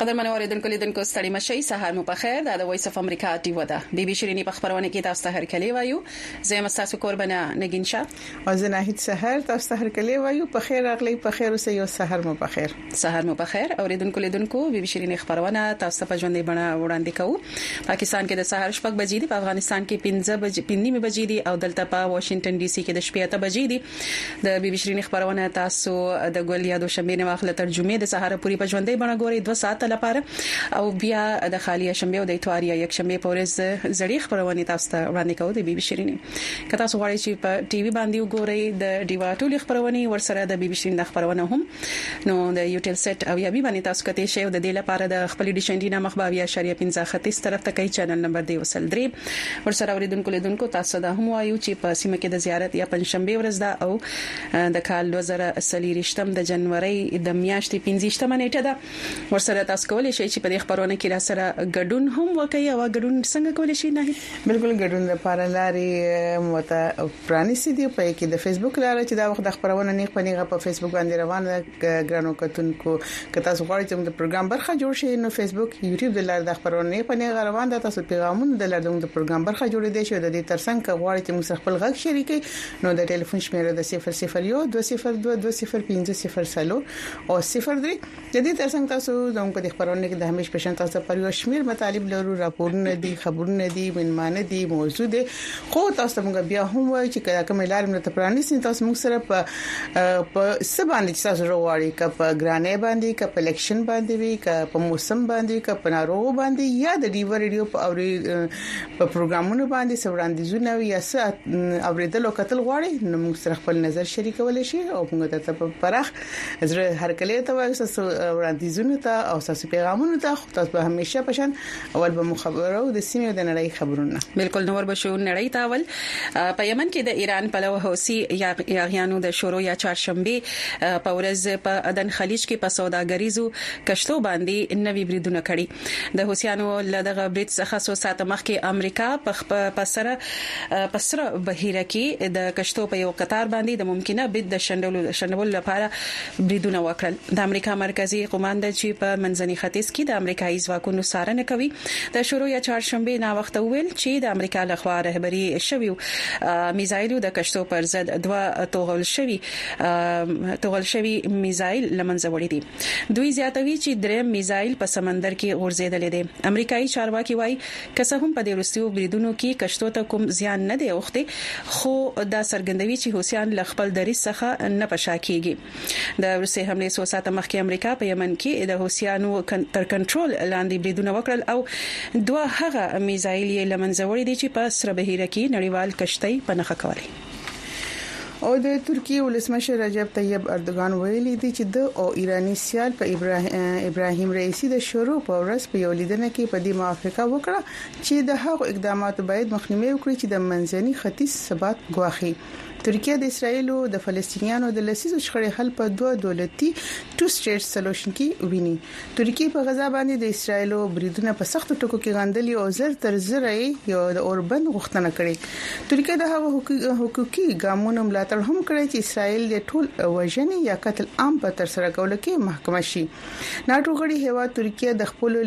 قدرمن اوریدونکو لیدونکو ستړي مشي سهار مو په خیر دا د وایس اف امریکا ټي ودا بي بي شيريني په خبرونه کې تاسو ته هر کلی وایو زه مساسو قربانه نگین شاه او زه ناهید سحر تاسو ته هرکلی وایو په خیر راغلی په خیر اوسئ او سحر مو په خیر سحر مو په خیر اوریدونکو لیدونکو بي بي شیرین خبرونه تاسو ته په ژوندۍ بڼه وړاندې کوو پاکستان کې د سحر شپږ بجې دي په افغانستان کې 15 بجې 15 بجې دي او دلته په واشنگټن ډي سي کې د شپې 8 بجې دي د بي بي شیرین خبرونه تاسو د ګل یا د شنبه نه واخله تر جمعې د سحر پوری په ژوندۍ بڼه ګوري 2 ساعت لپاره او بیا د خالی شنبه او د اتوار یا یک شنبه پورې زړې خبرونه تاسو ته وړاندې کوو د بي بي شیرین که تاسو غواړئ چې په ټي وي باندې وګورئ د ډیوا ټولې خبرونه ورسره د بي بي شین د خبرونه هم نو د یوټیل سیټ او یا بي باندې تاسو کته شئ د دې لپاره د خپل ډیش انټینا مخ به 20.15 ختیځ طرف ته کوي چینل نمبر دی وسل درې ورسره اوریدونکو لیدونکو تاسو دا هم وایو چې په سیمه کې د زیارت یا پنځشنبه ورځ ده او د کال 2023 د جنوري د میاشتې 15 مه نیټه ده ورسره تاسو کولی شئ چې په دې خبرونه کې را سره ګډون هم وکړئ او ګډون څنګه کولی شئ نه بالکل ګډون لپاره لاري متا پرانیسي دی په کې د فیسبوک لاره چې دا وخت د خبرونه نیغ په نیغه په فیسبوک باندې روانه ګرانو کتونکو که تاسو غواړئ چې د پروګرام برخه جوړ شئ نو فیسبوک یوټیوب د لار د خبرونه نیغ په نیغه روان ده تاسو پیغامونه د لار د پروګرام برخه جوړې دي شو د دې ترڅنګ که غواړئ چې موږ خپل غږ شریکي نو د ټلیفون شمیره د 001 202 050 او 03 د دې ترڅنګ تاسو زموږ په دې خبرونه کې د همیش په شان تاسو پر یو شمیر مطالب لرو راپورونه دي خبرونه دي منمانه دي موضوع دي خو تاسو موږ بیا هم وایي چې کله کوم لار موږ ته پرانی سي تاسو موږ سره په په سباندې چې تاسو وروړي ک په ګرانې باندې ک په الیکشن باندې وي ک په موسم باندې ک په نارو باندې یا د ډیور ریډیو په اوري په پروګرامونو باندې سوراندیزونه یا څه اوریدل او قتل غواړي نو موږ سره خپل نظر شریکول شي او موږ ته په پراخ زه هر کله ته وایم چې وړاندیزونه ته او تاسو پیغامونه ته خو تاسو به همیشه پشان اول به مخبرو د سیمې د نړۍ خبرونه بالکل نور بشو نړۍ ته اول په یمن کې د ایران پلو حوثي یا یاغیانو د شورو یا چهارشنبه په ورځ په عدن خلیج کې په سوداګریزو کشتو باندې نوي بریدونه کړي د حوثیانو له دغه برید څخه څو ساعته مخکې امریکا په سره په سره بهیره کې د کشتو په یو قطار باندې د ممکنه برید د شنډولو لپاره بریدونه وکړل د امریکا مرکزی قوماند چې په منځني ختیځ کې د امریکایي ځواکونو څارنه کوي د شورو یا چهارشنبه ناوخته وویل چې د امریکا لخوا رهبري شویو میزایلو د کشتو پر ضد دوه توغول شوي توغول شوي میزایل لمنځه وړي دي دوی زیاتوي چې دریم میزایل په سمندر کې غورځېدلی دی. امریکايي چارواکي وايي، که څه هم په دې وروستیو بریدونو کې کښتو ته کوم زیان نه دی اوښتی، خو دا څرګندوي چې حوثیان له خپل دریځ څخه نه په شا کېږي. د وروستۍ حملې څو ساعته مخکې امریکا په یمن کې د حوثیانو تر کنټرول لاندې بریدونه وکړل او دوه هغه میزایل یې له منځه وړي دي چې په سره بحیره کې نړیوال کښتۍ په نښه کولې. او د ترکیې ولسمشر رجب طیب اردوغان ویلي دي چې د او ایرانی سیال په ابراهیم رئیسی د شروع په ورځ په یو لیدنه کې په دې موافقه وکړه چې د هغو اقداماتو باید مخنیوي وکړي چې د منځني ختیځ ثبات ګواخي ترکیه د اسرایل او د فلسطینیانو د لسیزو شخړې حل په دوه دولتي ټو سټیټ سولوشن کې ویني ترکیې په غزا باندې د اسرایلو بریدونه په سختو ټکو کې غندلي او زر تر زر یې یو د اوربند غوښتنه کړې ترکیه د هغو حقوقي ګامونو ملاتړ هم کړی چې اسرایل د ټول وژنې یا قتل عام په تر سره کولو کې محکمه شي ناټو غړي هوا ترکیه د خپل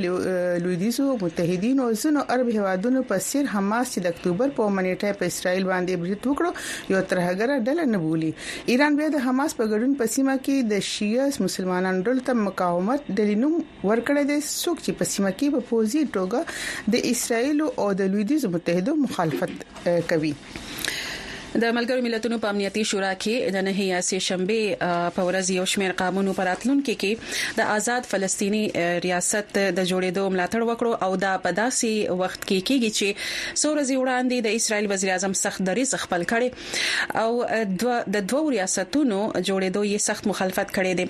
لویدیزو متحدینو او ځینو عرب هوادونو په سیر حماس چې د اکتوبر په منېټه په اسرایل باندې برید وکړو یو ترهګره ډله نه بولی ایران بیا د حماس په ګډون په سیمه کې د شیعه مسلمانانو ډلو ته مقاومت ډلې نوم ورکړی دی څوک چې په سیمه کې په پوزي ټوګه د اسرایل او د لویدیز متحدو مخالفت کوي د ملګرو ملتونو په امنیتي شورا کې د نهي یا سه شنبه په ورځ یو شمېر قانونو پر اتلونکو کې د آزاد فلسطینی ریاست د جوړېدو ملاتړ وکړو او دا په داسې وخت کې کیږي چې څو ورځې وړاندې د اسرایل وزیر اعظم سخت دریځ خپل کړي او د دوو ریاستونو جوړېدو یې سخت مخالفت کړی دی.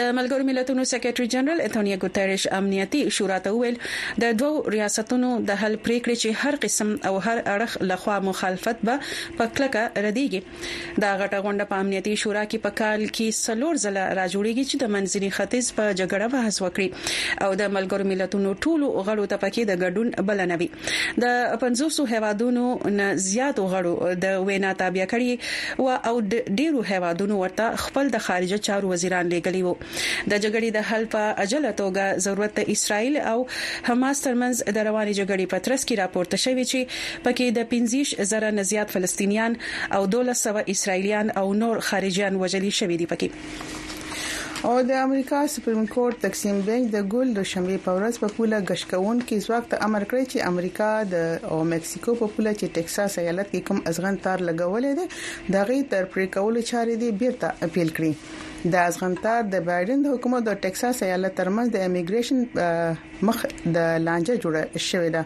د ملګرو ملتونو سیکرټري جنرال انتونیو ګوترېش امنیتي شورا ته وویل، د دوو ریاستونو د حل پرېکړې چې هر قسم او هر اړخ له خوا مخالفت به په کلکه ردېږي. دا غټه غونډه په امنیتي شورا کې په کال کې څلور ځله راجوړېږي چې د منځني ختیځ په جګړه بحث وکړي او د ملګرو ملتونو ټولو غړو ته پکې د ګډون بلنه وي. د پنځوسو هیوادونو نه زیاتو غړو د وینا تابیا کړی وه او ډیرو هیوادونو ورته خپل د خارجه چارو وزیران لیږلی وو. د جګړی د حل په عجله توګه ضرورت د اسراییل او حماس تر منځ د روانی جګړی په ترڅ کی راپورته شوی چی پکی د پنځیش زره نه زیات فلسطینیان او دولس سوه اسراییلیان او نور خارجیان وژل شوی دی پکی او د امریکا سپریم کورټ تقسیم بنچ د ګل د شنبه په ورځ په پوله غشکون کې ځواک ته امر کړی چې امریکا د او مکسیکو په پوله چې ټکساس ایالت کې کوم ازغن تار لګولې ده د غي تر پرې کولو چارې دی بیرته اپیل کړي د ازغن تار د بایډن د حکومت د ټکساس ایالت ترمنځ د امیګریشن مخ د لانجه جوړه شوې ده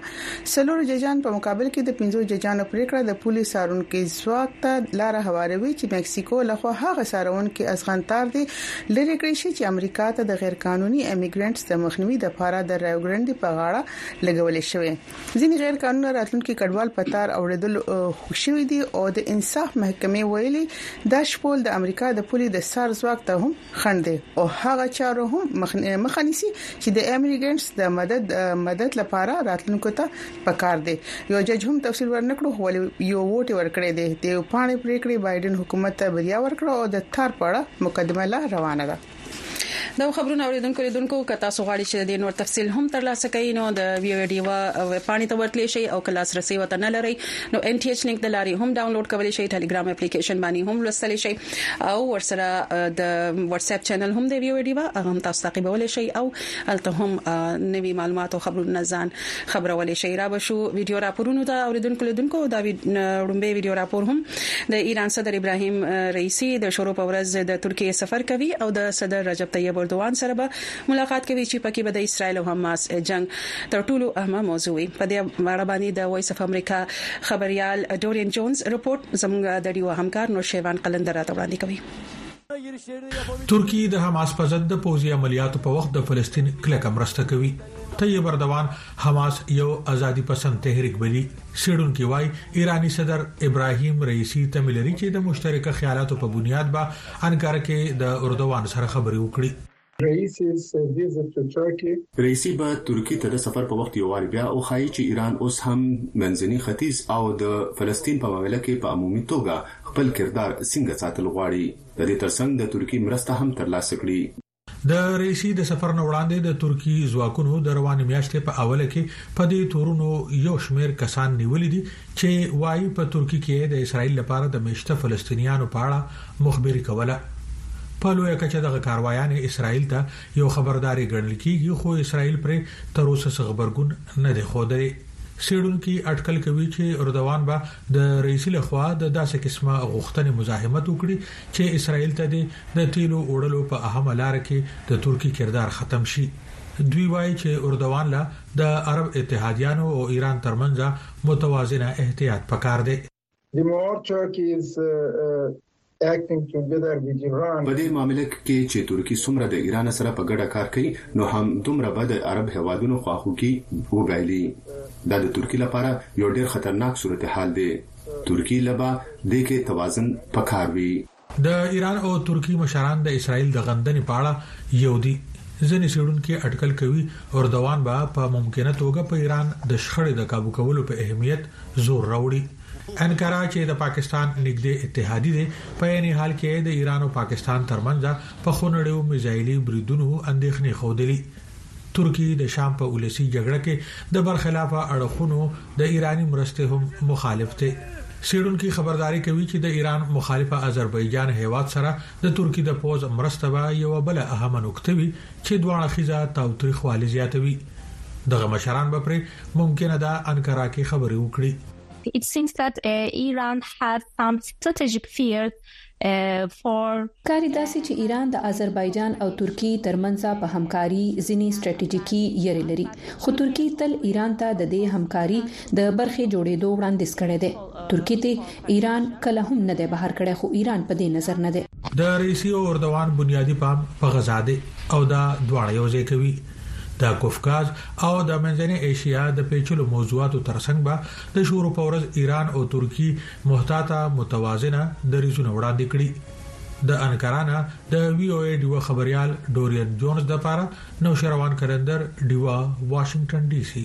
څلور ججان په مقابل کې د پنځو ججانو پریکړه د پولیس سارونکو ځواک ته لار هواروي چې مکسیکو لخوا هغه سارونکو ازغن تار دي لری کړی شي چې امریکا ته د غیرقانوني امیګرانټس د مخنیوي لپاره د رایوګرندي په غاړه لګول شوی ځینې غیر قانوني راتلونکو کډوال په تار اوریدل خوشوي دي او د انصاف محکمې ویلي دا شپول د امریکا د پولي د سار ځواک ته هم خنډ او هغه چارو هم مخه نیسي چې د ایميګرنټس د مدد لپاره راتلونکو ته پکار دي یو جج هم تفصیل ورنکړو ولې یو ووټ ورکړي دي د یو پاڼې پریکړې بایډن حکومت ته بریا ورکړه او د تار په اړه مقدمه لا روانه ده دا خبرونه اوریدونکو لیدونکو که تاسو غواړئ چې د دې نور تفصیل هم ترلاسه کړئ نو د وی او ډیو ویب پاڼې ته ورتلی شئ او کلاس رسي وته نه لرئ نو ان ټي ایچ لینک د لارې هم ډاونلوډ کولی شئ ټلګرام اپلیکیشن باندې هم لوستلی شئ او ورسره د واتس اپ چینل هم دی ویو ډیوا هغه هم تاسو تعقیبول شي او الته هم نوي معلومات او خبرونه ځان خبرول شي را بشو ویډیو راپورونو ته اوریدونکو لیدونکو دا وړومبه ویډیو راپور هم د ایران صدر ابراهیم رئیسی د شورو په ورځ د ترکیه سفر کوي او د صدر رجب طیب اردوغان سره به ملاقات کوي چې پکې به د اسرائیل او حماس جنګ تر ټولو اهمه موضوع وي. په دې اړه باندې د وایس اف امریکا خبریال ډورین جونز رپورټ زموږ د ډیوه همکار نورشیروان قلندر راته وړاندې کوي. ترکیه د حماس په ضد د پوځي عملیاتو په وخت د فلسطین کلکه مرسته کوي. طیب اردوان حماس یو ازادي پسند تحریک بلي. څېړونکي وايي، ایراني صدر ابراهیم رئیسي تمه لري چې د مشترکه خیالاتو په بنیاد به انقره کې د اردوان سره خبرې وکړي. رئیسي سعدي زه چوچا کې. رئیسي به ترکي ته د سفر په وخت یووارې بیا وښايي چې ایران اوس هم منځني ختیځ او د فلسطین په معامله کې په عمومي توګه خپل کردار سنګه ساتل غواړي، د دې ترڅنګ د ترکي مرسته هم ترلاسه کړي. د رئیسي د سفر نه وړاندې د ترکي ځواکونو د روانې میاشتې په اوله کې په دې تورونو یو شمیر کسان نیولي دي چې وایي په ترکي کې یې د اسرائیل لپاره د میشته فلسطینیانو په اړه مخبري کوله. په لویه کچه دغه کاروایانې اسراییل ته یو خبرداری ګڼل کیږي خو اسراییل پرې تر اوسه څه غبرګون نه دی ښودلی. څیړونکي اټکل کوي چې اردوان به د رئیسي له خوا د داسې قسمه غوښتنې مزاحمت وکړي چې اسراییل ته دې د تیلو وړلو په اهمه لاره کې د ترکي کردار ختم شي. دوی وایي چې اردوان له د عرب اتحادیانو او ایران ترمنځه متوازنه احتیاط پکار دی. The more Turkey is uh, uh, په دې معاملې کې چې ترکی څومره د ایران سره په ګډه کار کوي نو هم دومره به د عرب هوادونو خواخوږي وبایلي دا د ترکی لپاره یو ډیر خطرناک صورتحال دی ترکی لبا د کې توازن پکار وي د ایران او ترکیې مشران د اسرائیل د غندنې په اړه یو دي. ځینې څېړونکي اټکل کوي، اردوان به په ممکنه توګه په ایران د شخړې د کابو کولو په اهمیت زور راوړي. انقره چې د پاکستان نږدې اتحادي دی، په عین حال کې د ایران او پاکستان ترمنځ په خونړیو میزایلي بریدونو اندېښنې ښودلي ترکي د شام په ولسي جګړه کې د برخلافه اړخونو د ایراني مرستې هم مخالف دی. څېړونکي خبرداری کوي چې د ایران مخالفه اذربایجان هېواد سره د ترکي د پوځ مرسته به یوه بله اهمه نکته وي چې دواړخیزه تاوتریخوالی زیاتوي. دغه مشران به پرې ممکنه ده انکرا کې خبرې وکړي. It seems that Iran has some strategic fears ښکاري داسې چې ایران د اذربایجان او ترکیې ترمنځ په همکاري ځینې ستراتیژیکې یرې لري، خو ترکیې تل ایران ته د دې همکاري د برخې جوړیدو وړاندیز کړی دی. ترکیې ته ایران کله هم نه دی بهر کړی، خو ایران په دې نظر نه دی. د رئیسي او اردوان بنیادي پام په غزا دی او دا دواړه یو ځای کوي. د قفقاز او د منځنۍ ایشیا د پیچلو موضوعاتو ترڅنګ به د شورو په ورځ ایران او ترکیې محتاطه متوازنه دریځونه وړاندې کړي د انکرانه د وی او ای ډیوه خبريال ډورین جونز د پاره نو شروان کلندر ډیوه واشنگټن ډي سي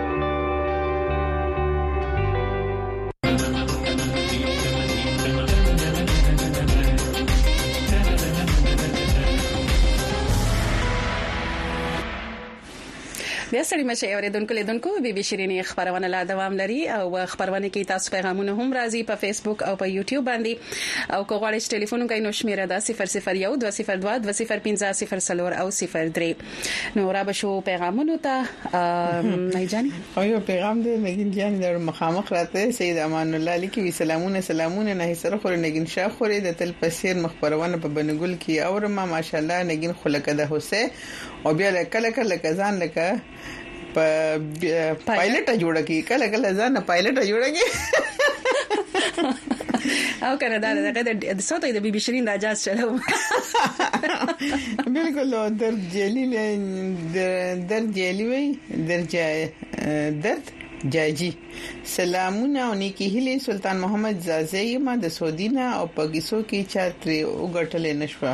بیا سړی مشه اوریدونکو لیدونکو بي بي شيرينې خبرونه لا دوام لري او خبرونه کې تاسو پیغامونه هم راځي په فیسبوک او په یوټیوب باندې او کو غواړئ ټلیفون کوئ نو شمیره دا 0012022050 او 03 نو را بشو پیغامونو ته مې جاني او یو پیغام دی نګین جان د مخامخ راته سید امان الله لیکي وی سلامونه سلامونه نه سره خور نګین شاه خورې د تل پسیر مخبرونه په بنګل کې اورم ماشاءالله نګین خلک د حسین او بیا کله کله کزان لکه په پایلټ جوړه کی کله کله ځان پایلټ جوړه کی او کنه دا دغه د سوتو د بیبي شیرین د اجازه چلو بالکل درد جیلی نه درد جیلی وي درد درد جاجی سلامونه او نیکی هلی سلطان محمد زازی ما د سعودي نه او پاکستان کې چا ترې وګټل نشو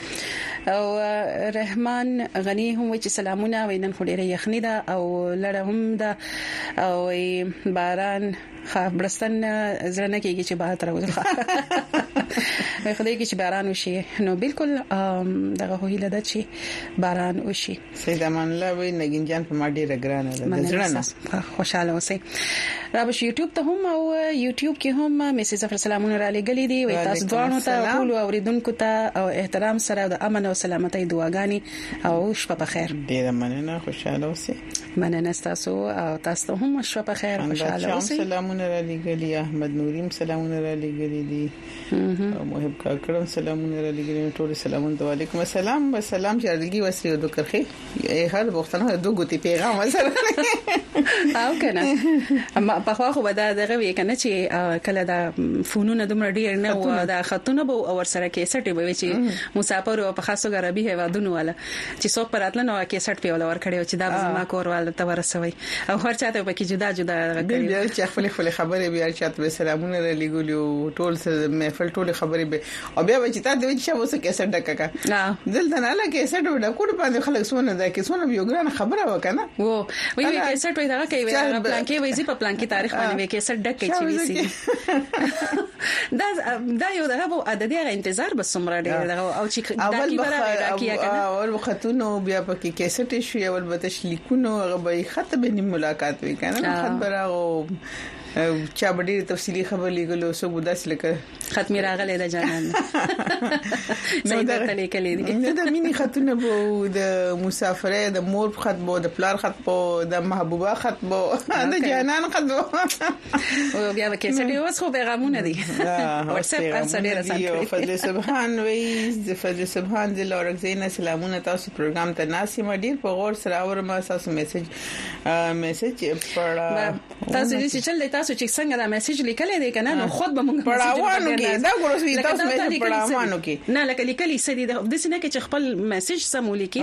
او رحمان غنی هم وی چې سلامونه وی نن خو ډیره یخنی ده او لړه هم ده او باران خبرستان زړه نه کیږي چې بهر تر وځه خدای کې چې باران وشي نو بالکل دغه هیله ده چې باران وشي سید امان الله وی نګین جان په ما ډیره ګرانه ده د زړه نه خوشاله اوسئ را به یوټیوب ته هم او یوټیوب کې هم میسج افر سلامونه را لګلې دي وي تاسو دوه ته ټول اوریدونکو ته او احترام سره د امن او سلامتۍ دعاګانې او شپه په خیر ډیره مننه خوشاله اوسئ مننه تاسو او تاسو هم شپه په خیر خوشاله اوسئ سلامونه را لګلې احمد نوریم سلامونه را لګلې دي محب کاکړم سلامونه را لګرین ټول سلامونه د وعلیکم السلام و سلام جارلګي وسري او دکرخي هر وختنه دوه غوتی پیغام سره او کنه اما په خو خو دا دغه وی کنه چې کله دا فونونه دومره ډیر نه و دا خطونه به اور سره کې سټي به چې مسافر او په خاصو غربي هوادونو والا چې څوک په راتلنه هغه کیسټ په ولور کړی او چې دا زما کورواله ته ورسوي او هر چاته په کې جدا جدا غږی بیا چې خپل خپل خبرې بیا چاته به سلامونه را لګولي او ټول محفل ټول خبرې به او بیا چې تا دوی چې اوس کیسټ ډککا دلته نه لا کیسټ ډکول باندې خلک سونه دا کې سونه یو ګران خبره وکنه وو وی وی کیسټ وی دا کوي پلان کې وی زی په پلان کې تاریخ باندې وی کیسټ ډکې چې وی سي دا دا یو دغه وو د دې هغه انتظار به سمره ډیر دغه او چې دا کی برا پیدا کیه کنه اول خاتونو بیا پکې کیسټ شو اول به تشلیکونو هغه به خط به نیم ملاقات وی کنه خط براغو چا به ډېر تفصيلي خبرې لګلو سو بودا سره لکه ختمي راغله د جانان نو دا کلی کلی دي نو دا ميني خاتونه بو د مسافره د مور خط بو د پلار خط بو د محبوبه خط بو د جانان خط بو او بیا وکړي سړي اوس خو پیغامونه دي واتس اپ پر سړي رسېږي فضل سبحان وی د فضل سبحان د لورک زینا سلامونه تاسو پروګرام ته ناسي ما ډیر په غور سره اورم تاسو میسج میسج پړه تاسو دې چې چل تاسو چې څنګه دا میسج لیکل دي کنه نو خود به مونږ پړاوانو کې دا ګورو چې تاسو میسج پړاوانو کې نه لکه لیکلي سړي د دې نه کې چې خپل میسج سمول کې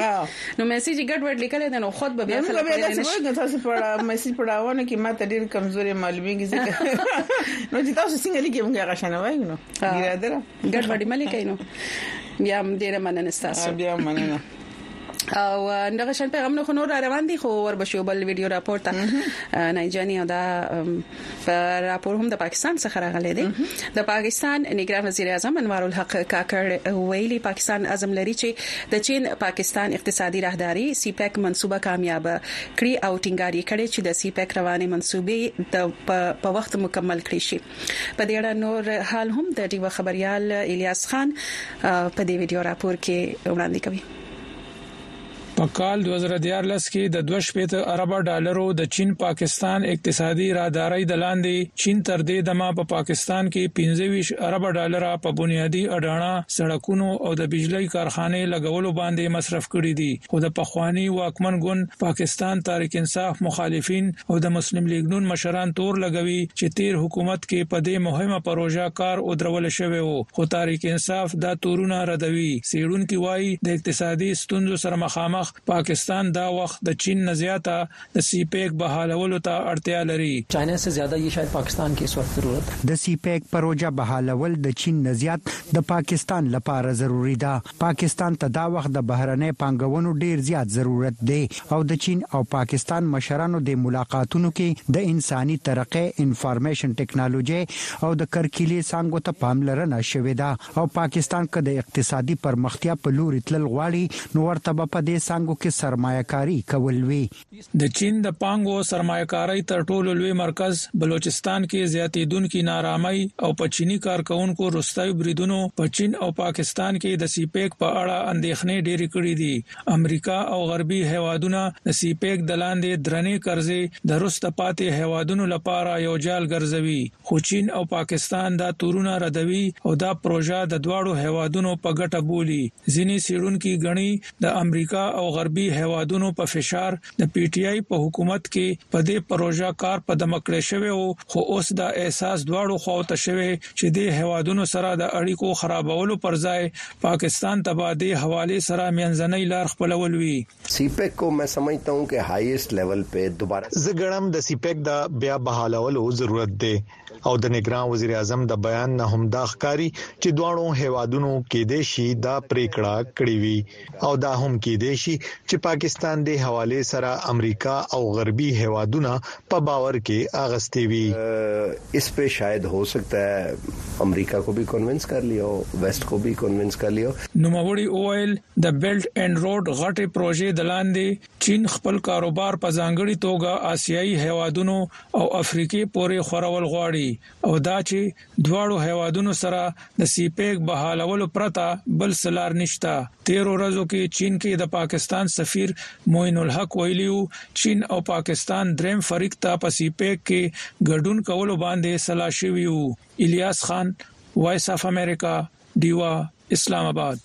نو میسج ګډ وډ لیکل دي نو خود به بیا خلک بیا دا څه وایي تاسو په اړه میسج پړاوونه کې ماته ډیر کمزوري معلومیږي ځکه نو چې تاسو څنګه لیکي موږ هغه شنه وایو نو ګیره دره ګډ وډ ملي کینو بیا ډیر مننه تاسو بیا مننه او دغه شان پیغام نو خو نور روان دي خو ور بشو بل ویډیو راپورته نه جنې او دا راپور هم د پاکستان څخه راغلی دی د پاکستان نگران وزیر اعظم انوار الحق کاکړ ویلي پاکستان عزم لري چې د چین پاکستان اقتصادي راهداري سی پیک منصوبه کامیاب کړي او ټینګار یې کړی چې د سی پیک رواني منصوبې په وخت مکمل کړي شي په دې اړه نور حال هم د ډیو خبريال الیاس خان په دې ویډیو راپور کې وړاندې کوي په کال دوه زره دیارلس کې د دوه شپېته اربه ډالرو د چین پاکستان اقتصادي راهدارۍ د لاندې چین تر دې دمه په پاکستان کې پنځه ویشت اربه ډالره په بنیادي اډاڼه، سړکونو او د بجلۍ کارخانې لګولو باندې مصرف کړي دي خو د پخواني واکمن ګوند پاکستان تحریک انصاف مخالفین او د مسلم لیګ نون مشران تور لګوي چې تیر حکومت کې په دې مهمه پروژه کار ودرول شوی و خو تحریک انصاف دا تورونه ردوي. څېړونکي وايي، د اقتصادي ستونزو سره مخامخ پاکستان دا وخت د چین نه زیاته د سي پیک بحالولو ته اړتیا لري. چاینه سه زیاده یې شاید پاکستان کې اس وخت ضرورت ده. د سي پیک پروژه بحالول د چین نه زیات د پاکستان لپاره ضروري ده. پاکستان ته دا وخت د بهرنۍ پانګونو ډېر زیات ضرورت دی. او د چین او پاکستان مشرانو دې ملاقاتونو کې د انساني ترقۍ، انفارمېشن ټکنالوژۍ او د کرکیلې څانګو ته پاملرنه شوې ده او پاکستان که د اقتصادي پرمختیا په لوري تلل غواړي نو ورته به په دې څانګو کې سرمایه کاري کول وي. د چین د پانګو او سرمایه کارۍ تر ټولو لوی مرکز بلوچستان کې زیاتېدونکي نارامۍ او په چیني کارکوونکو وروستیو بریدونو په چین او پاکستان کې د سي پیک په اړه اندېښنې ډېرې کړې دي امریکا او غربي هیوادونه د سي پیک د لاندې درنې قرضې د وروسته پاتې هیوادونو لپاره یو جال ګرځوي، خو چین او پاکستان دا تورونه ردوي او دا پروژه د دواړو هیوادونو په ګټه بولي. ځینې څیړونکي ګڼي د امریکا او غربي هیوادونو په فشار د پي ټي آی په حکومت کې په دې پروژه کار په دمه کړی شوی وو خو اوس دا احساس دواړو خواو ته شوی چې دې هیوادونو سره د اړیکو خرابولو پر ځای پاکستان ته به دې حوالې سره مینځنۍ لار خپلول وي. سی پیک کو مې سمجهتا هو کې هایسټ لیول پې دوباره. زه ګڼم د سی پیک د بیا بحالولو ضرورت دی. او د نګران وزیر اعظم د بیان نه هم دا ښکاری چې دواړو هیوادونو کې د شي دا پریکړه کړې وي او دا هم کې د شي چې پاکستان د حواله سره امریکا او غربي هیوادونه په باور کې اغستې وي اس په شاید هو سکتا ہے امریکا کو به کنوینس کر لیا او ویست کو به کنوینس کر لیا نو موري اوایل د بیلټ اینډ روډ غټه پروژې د لاندې چین خپل کاروبار په ځانګړي توګه آسیایي هیوادونو او افریقې پورې خورول غواړي او دا چې دواړو هیوادونو سره د سی پیک بحالولو پرته بل څه لار نشته تیرو ورځو کې چین کې د پاکستان سفیر معین الحق ویلي و چین او پاکستان دریم فریق ته په سی پیک کې ګډون کولو باندې سلا شوي وو الیاس خان وایس اف امریکا ډیوه اسلام آباد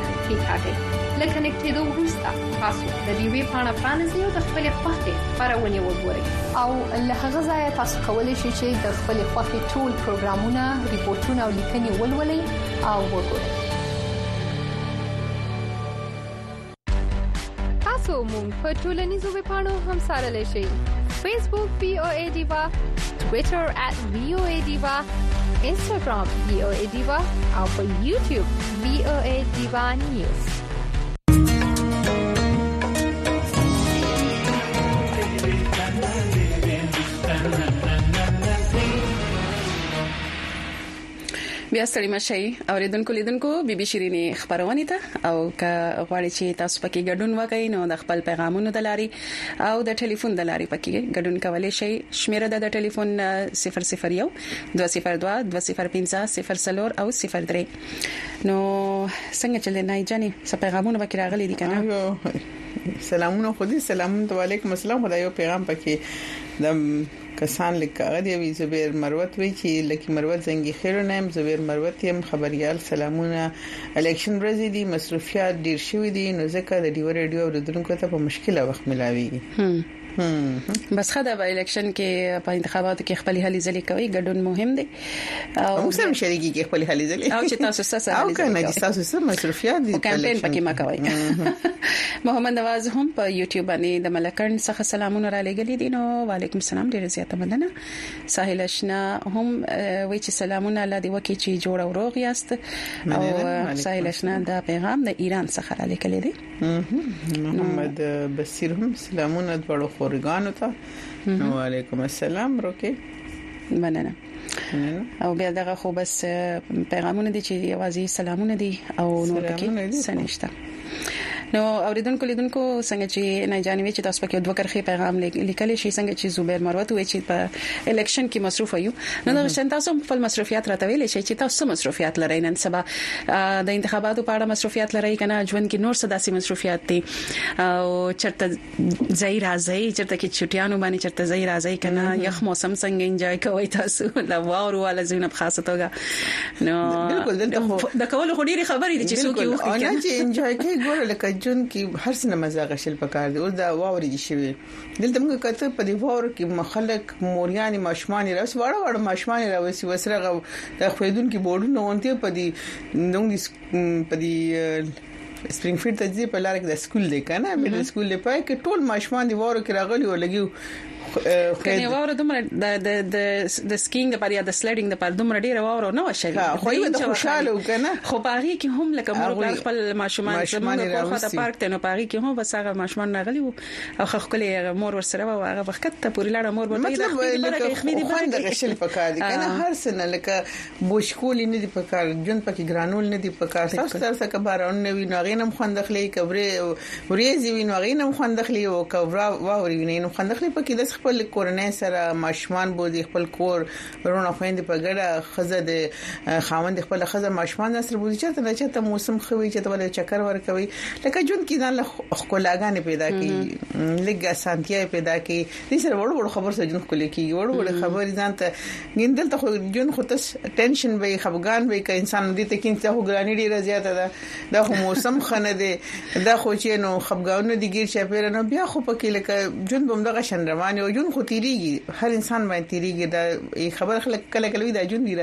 کېکاږئ. له کنېکټېدو وروسته تاسو د دې ویب پاڼه پرانیزئ او د خپلې خوښې خپرونې وګورئ. او له هغه ځایه تاسو کولی شئ چې د خپلې خوښې ټول پروګرامونه، ریپورټونه او لیکنې ولولئ او وګورئ. تاسو مونږ په ټولنیزو ویب پاڼو هم سارلې شئ فیسبوک پی او ای دیوا ټوئیټر @voadiva انستګرام پی او ای دیوا او په یوټیوب پی او ای دیوا نیوز بیا ستړي مه شئ اوریدونکو لیدونکو بي بي شيرينې خبرونه ته او که غواړئ چې تاسو پکې ګډون وکړئ نو د خپل پیغامونو د لاري او د ټلیفون د لاري پکې ګډون کولای شئ شمیره د ټلیفون 001 202 205 او 03 نو څنګه چلې نه جاني څه پیغامونه پکې راغلي دي کنه سلامونه خو دې سلامونه وعليکم السلام خدای یو پیغام پکې د کسان لیک کاغذ یوی زبیر مروت وی چې لکی مروت زنګي خیرو نه يم زبیر مروت يم خبريال سلامونه الیکشن ورځې دي مصروفیات ډیر شوي دي نو ځکه د ډیو ریډیو اوریدونکو ته په مشکل وخت ملاويږي بس خدا به الیکشن کې په انتخاباتو کې خپل هلي ځلې کوي ګډون مهم دی موږ سره شریکي کې خپل حل ځلې او چې تاسو سره سره او کنه چې تاسو سره مصروفیات دي کمپاین پکې ما کوي محمد نواز هم په یوټیوب باندې د ملکن څخه سلامونه را لګلې دي نو وعليكم السلام ډیره زیاته مننه ساحل اشنا هم وی چې سلامونه الله دی وکي چې جوړ او روغ یاست او ساحل اشنا دا پیغام د ایران څخه را لګلې دي محمد بصیر هم سلامونه د وړو خورګانو ته وعليكم السلام روکه مننه او بیا دغه خو بس پیغامونه دي چې یوازې سلامونه دي او نور کې سنشتہ نو اوریدونکو لیدونکو څنګه چې نه جانوي چې تاسو پکې دوه کرخي پیغام لیکل شي څنګه چې زوبیر مروت وې چې په الیکشن کې مصروف یو نو دا شان تاسو خپل مصروفیت راته ویل شي چې تاسو مصروفیت لرئ نن سبا د انتخاباتو په اړه مصروفیت لرئ کنه ژوند کې نور څه داسې مصروفیت دي او چرته ځای راځي چرته کې چټیانو باندې چرته ځای راځي کنه یخ موسم څنګه انجوای کوي تاسو لا واورو والا زینه په خاصه توګه نو بالکل د کولو خو ډیره خبرې دي چې څوک یو خو نه چې انجوای کوي ګوره لکه جون کې هر څه مزه غشل پکار دي او دا واورې دي شوی دلته موږ کته په دې واورو کې مخلک موريان ماشومان راوس وړ وړ ماشومان راوس وسره د خویدون کې بورډونه ونته په دې نوم دي په دې سپرینګ فیلډ ته ځي په لار کې د سکول دی کنه مډل سکول دی پای کې ټول ماشومان دی واره کې راغلي او لګي کني واره دومره د د د سکینګ لپاره یا د سلایډینګ لپاره دومره ډیره واره نه وشري خو یو د خوشاله وکنه خو باغی کې هم لکه مور خپل ماشومان زموږ په خاطر پارک ته نو باغی کې هم بس هغه ماشومان راغلي وو او خو خپل مور ورسره و هغه وخت ته پوری لاړه مور به مطلب لکه خوند غشل پکار دي کنه هر سنه لکه بوشکول نه دي پکار جون پکې ګرانول نه دي پکار تاسو تر څه کبارون نه وي ناغې نم خوند اخلي کبره ورېزي وي ناغې نم خوند اخلي او کبره واوري وي نم خوند اخلي پکې د خپل کورنۍ سره ماشومان بوزي خپل کور رونه خويند په ګډه خزه د خاوند خپل خزه ماشومان سره بوزي چې ته چې ته موسم خوي چې ته ول چکر ورکوي لکه جون کې ځان له خلاګانې پیدا کی لګ اسانتیا پیدا کی دې سره وړ وړ خبر سره جون خلک کی وړ وړ خبر ځان ته ګین دلته خو جون خو تس ټینشن وي خفګان وي که انسان دې ته کین ته ګرانی ډیره زیاته ده دا خو موسم خنه دی دا خو چې نو خفګانونه دي ګیر چې پیر نو بیا خو پکې لکه جون بم دغه شن روان او جون خو تیریږي هر انسان باندې تیریږي دا خبر خلک کله کله دا جون دی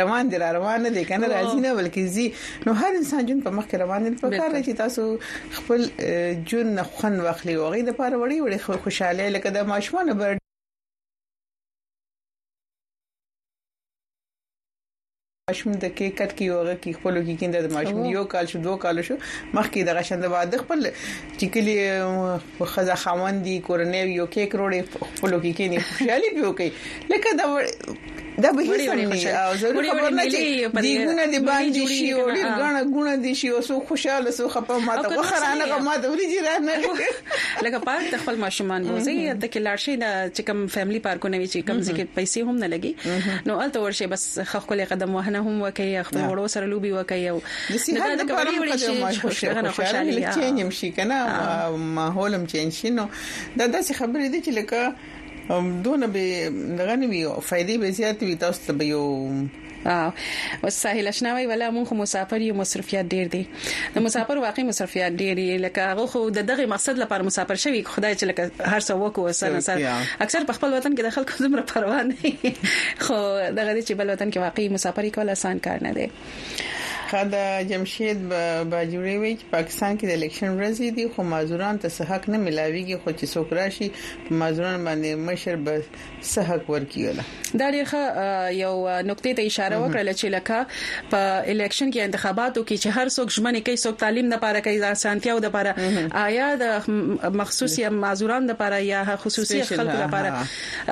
روان دی روان نه دی کنه راځي نه بلکې زی نو هر انسان جون په مخ کې روان دی په کار چې تاسو خپل جون نه خن واخلي او غي د پاره وړي وړي خوشاله لکه د ماشومان بر ماشوم د کې کټ کې وغه کې خپل کې کیند د ماشوم یو کال شو دوه کال شو مخکې دغه شند واده خپل چې کلی خزه خوندې کورنۍ یو کې کروړې خپل کې کې نه خوشالي پیو کوي لکه دا دا به هیڅ نه او ضرور خبر نه چې دیګونه دی باندې شي او ډیر غاڼه غونه دي شي او سو خوشاله سو خپه ماته وخرانه غو ماته وري جیرانه لکه پارک د خپل ماشومان بوزي هلته کې لاړ شي دا چې کوم فیملی پارکونه وي چې کوم ځکه پیسې هم نه لګي نو الته ورشي بس خپل قدم وهنه هم وکړي خپل وړو سره لوبي وکړي او د سیحت د پاره هم کله خوشاله خوشاله چینج هم شي کنه ماحول هم چینج شي نو دا داسې خبرې دي چې لکه دونه به غنوي فائدې به زیات وي تاسو ته به یو اوس ساحل آشنا وي ولا مونږ مسافر یو مصرفیات ډیر دي د مسافر واقعي مصرفیات ډیر دي لکه هغه خو د دغه مقصد لپاره مسافر شوی خدای چې لکه هر څه وکړو سره سره اکثر په خپل وطن کې د خلکو زمره پروا نه خو دغه چې بل وطن کې واقعي مسافر کول آسان کار نه دی خو د جمشید باجوړي وی چې پاکستان کې د الیکشن ورځې دي خو مازوران ته حق نه ملاويږي خو چې څوک راشي په مازوران باندې مشر به څه حق ورکیوله دا ډیر ښه یو نقطې ته اشاره وکړه چې لکه په الیکشن کې انتخاباتو کې چې هر څوک ژمنه کوي څوک تعلیم نه پاره کوي ځان سانتیاو د پاره آیا د مخصوص یا معذوران د پاره یا خصوصي خلکو د پاره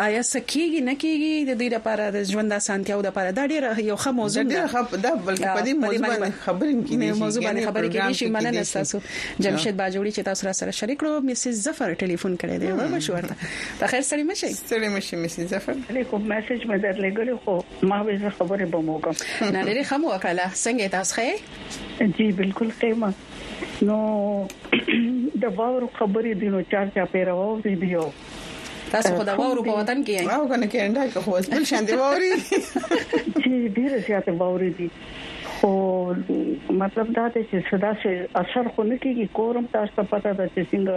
آیا سکیږي نه کیږي د دې لپاره د ژوند د سانتیاو د پاره دا ډیر یو ښه موضوع ده دا بلکې په دې موضوع باندې خبرې کیږي موضوع باندې خبرې کیږي چې مننه تاسو جمشید باجوړي چې تاسو سره شریک کړو مسز ظفر ټلیفون کړی دی ورو شو ورته په خیر ستړي مشي ستړي مشي مسیز ظفر لیکو میسج مې درلګل خو ما به زه خبره به مو کوم نه لري خمو وکړه څنګه تاسو ښه جی بالکل قیمه نو د باور خبرې دینو چار چا پیرو دي دیو تاسو خو دا وورو په وطن کې یې او کنه کې انډا کې خو بل شان دی ووري چې ډیر زیات ووري دي خو مطلب دا دی چې صدا سه اثر خو نه کیږي کورم تاسو ته پته ده چې څنګه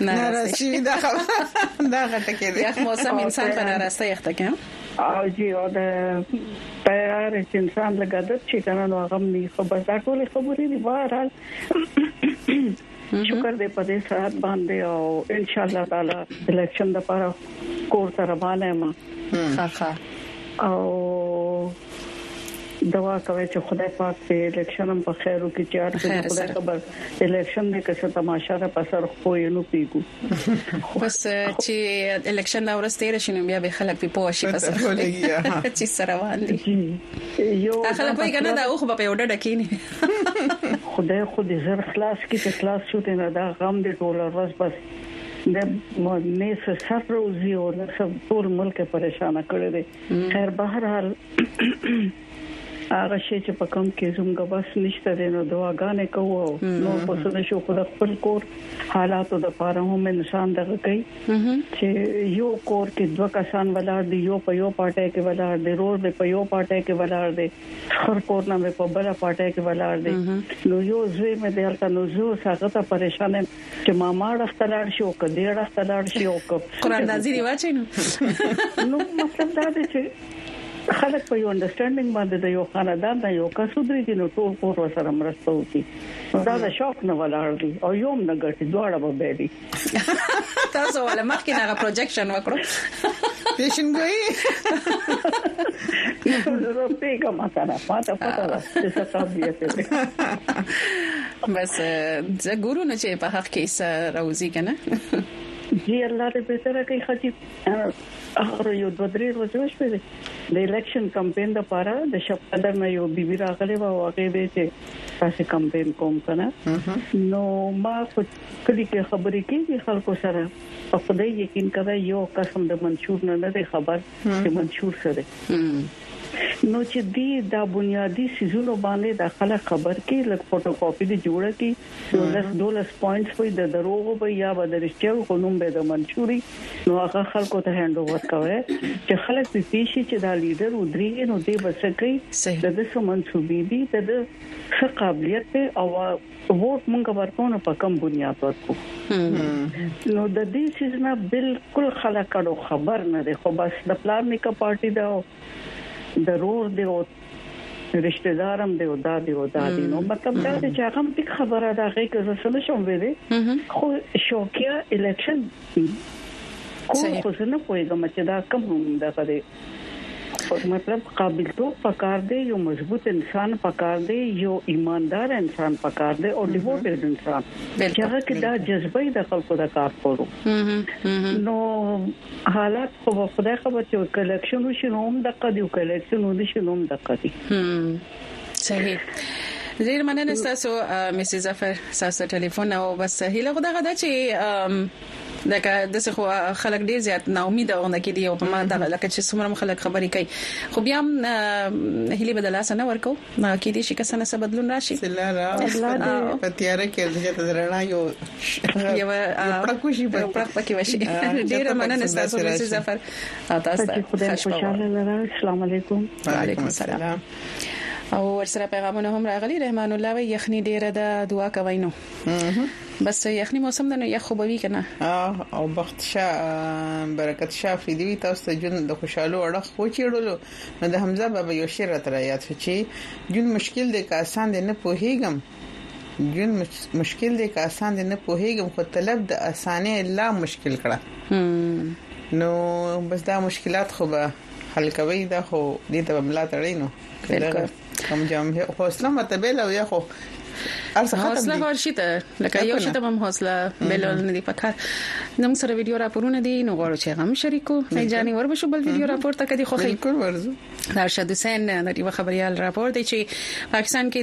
ناراستی دا خبره دا غټه کې دی یخ موسم انسان په ناراسته یخ ته کوم او جی او د تیار انسان لګادت چې کنه نو غم نه خو بس دا ټول خبرې دی بهر حال شکر دې په دې سات باندې او ان شاء الله تعالی الیکشن د لپاره کور ته روانه ما ښه او دعا کوي چې خدای پاک دې الیکشن هم په خیر وکړي چې هر څه خدای خبر الیکشن دې کسه تماشا ده په سر خو یې نو پیګو بس چې الیکشن دا ورځ تیر شي نو بیا به خلک په پوه شي بس چې سره روان دي یو خلک وایي کنه دا اوخ په وډه ډکینی خدای خو دې زر خلاص کړي چې خلاص شو ته نه دا غم دې ټول ورځ بس د مې سر روزي او سب ټول ملک پریشان کړی دی خیر به هر حال هغه شی چې په کم کې زموږ بس نشته دی نو دعاګانې کوو نو په څه نشو خو د خپل کور حالاتو د پاره هم انسان دغه کوي چې یو کور کې دوه کسان ولاړ دي یو په یو پټه کې ولاړ دي رور به په یو پټه کې ولاړ دي خر کور نه په بل پټه کې ولاړ دي نو یو زوی مې دلته نو زه هغه ته پریشان چې ماما اړخ ته لاړ شي او که دې اړخ ته لاړ شي او که قران نازل دی واچي نو نو مطلب دا دی چې خلک په یو انډرستانډینګ باندې د یو خاندان نه یو کس ودرېږي نو ټول کور سره مرسته وکړي دا د شوق نه ولاړ دي او یوم نه ګټي دواړه به به دي تاسو ول مخکې نه پروجیکشن وکړو پیشنګوي نو روپې کومه سره پاته پاته څه تاسو یې بس زه ګورو نه چې په حق کې څه راوځي کنه جی الله دې به تر کې خاطی هغه یو دوه درې ورځې وشوې د الیکشن کمپاین د پاره د شپدر نه یو بیبي راغلې و هغه به چې تاسو کمپاین کوم کنه نو ما په کلی کې خبرې کېږي خلکو سره په خدای یقین کړه یو قسم د منشور نه نه خبر چې منشور سره نو چې دي دا بنيادي څيزونو باندې دا خلک خبر کړي لږ فوټو کاپي دي جوړه کړي يو لس دولس پوينټس وي د دروغو به يا به د رښتياو خو نوم به د منشوري نو هغه خلکو ته هند اوور کوي چې خلک په پیشي چې دا لیډر ودرېږي نو دې بسکې د دسو منسوبي دي د څه قابلیت ته او ووټ مونږ ورکو نو په کوم بنیاد ورکو نو د دې چیز نه بالکل خلک اړو خبر نه دي خو بس د پلان نیکه پارټي دا ضرور دی او رشتہ دارم دی او دا دی او دا دی نو مطلب دا دی چې هغه ټیک خبره ده هغه که زه سم شوم ویلې خو شوکیا الیکشن کوم خو زه نه پوهیږم چې دا کوم دغه دی مطلب قابل توب پکار دی یو مضبوط انسان پکار دی یو ایمان دار انسان پکار دی او ډیوټډ انسان چې هغه کې دا جذبه د خلکو د کار کولو نو حالات خو خدای خبر چې کلیکشن وشینو هم د قدیو کلیکشن وشینو هم د قدی صحیح زیر مننه تاسو میسي ظفر تاسو ټلیفون او بس هله خدای غدا چې لکه داسې خو خلک ډیر زیات ناامیده غونډه کې دي او په ما دغه لکه چې څومره خلک خبرې کوي خو بیا هم هلي بدل اسه نه ورکو کې دي شي کسانه څه بدلون راشي په تیار کې د درنا یو یو پرکو شي په پرک پکې وشي ډیر مننه تاسو له زفر تاسو ته خوشاله لره السلام علیکم وعلیکم السلام او ورسره پیغامونه هم راغلي رحمان الله وي یخني ډیره ده دعا کوي نو بس یخنی موسم ده نو یخ خو به وی کنه او بخت شاه برکت شاه فیدی وی تاسو ته جون د خوشاله اړه خو چیړلو نو د حمزه بابا یو شعر تر یاد شو چې جون مشکل دی که آسان دی نه پوهیږم جون مشکل دی که آسان دی نه پوهیږم خو طلب د اسانه لا مشکل کړه نو بس دا مشکلات خو به حل کوي دا خو دې ته ملاتړ نه کم جام هي حوصله مت بیل او یا خو ارسه ختم حوصله ورشي ته لکه یو شي ته هم حوصله بیل نه دی پکار نم سره ویډیو راپورونه دي نو غواړو چې غم شریکو نه جاني ور بشو بل ویډیو راپور ته کدي خو خې بالکل ورزو ارشد حسین د یو خبريال راپور دی چې پاکستان کې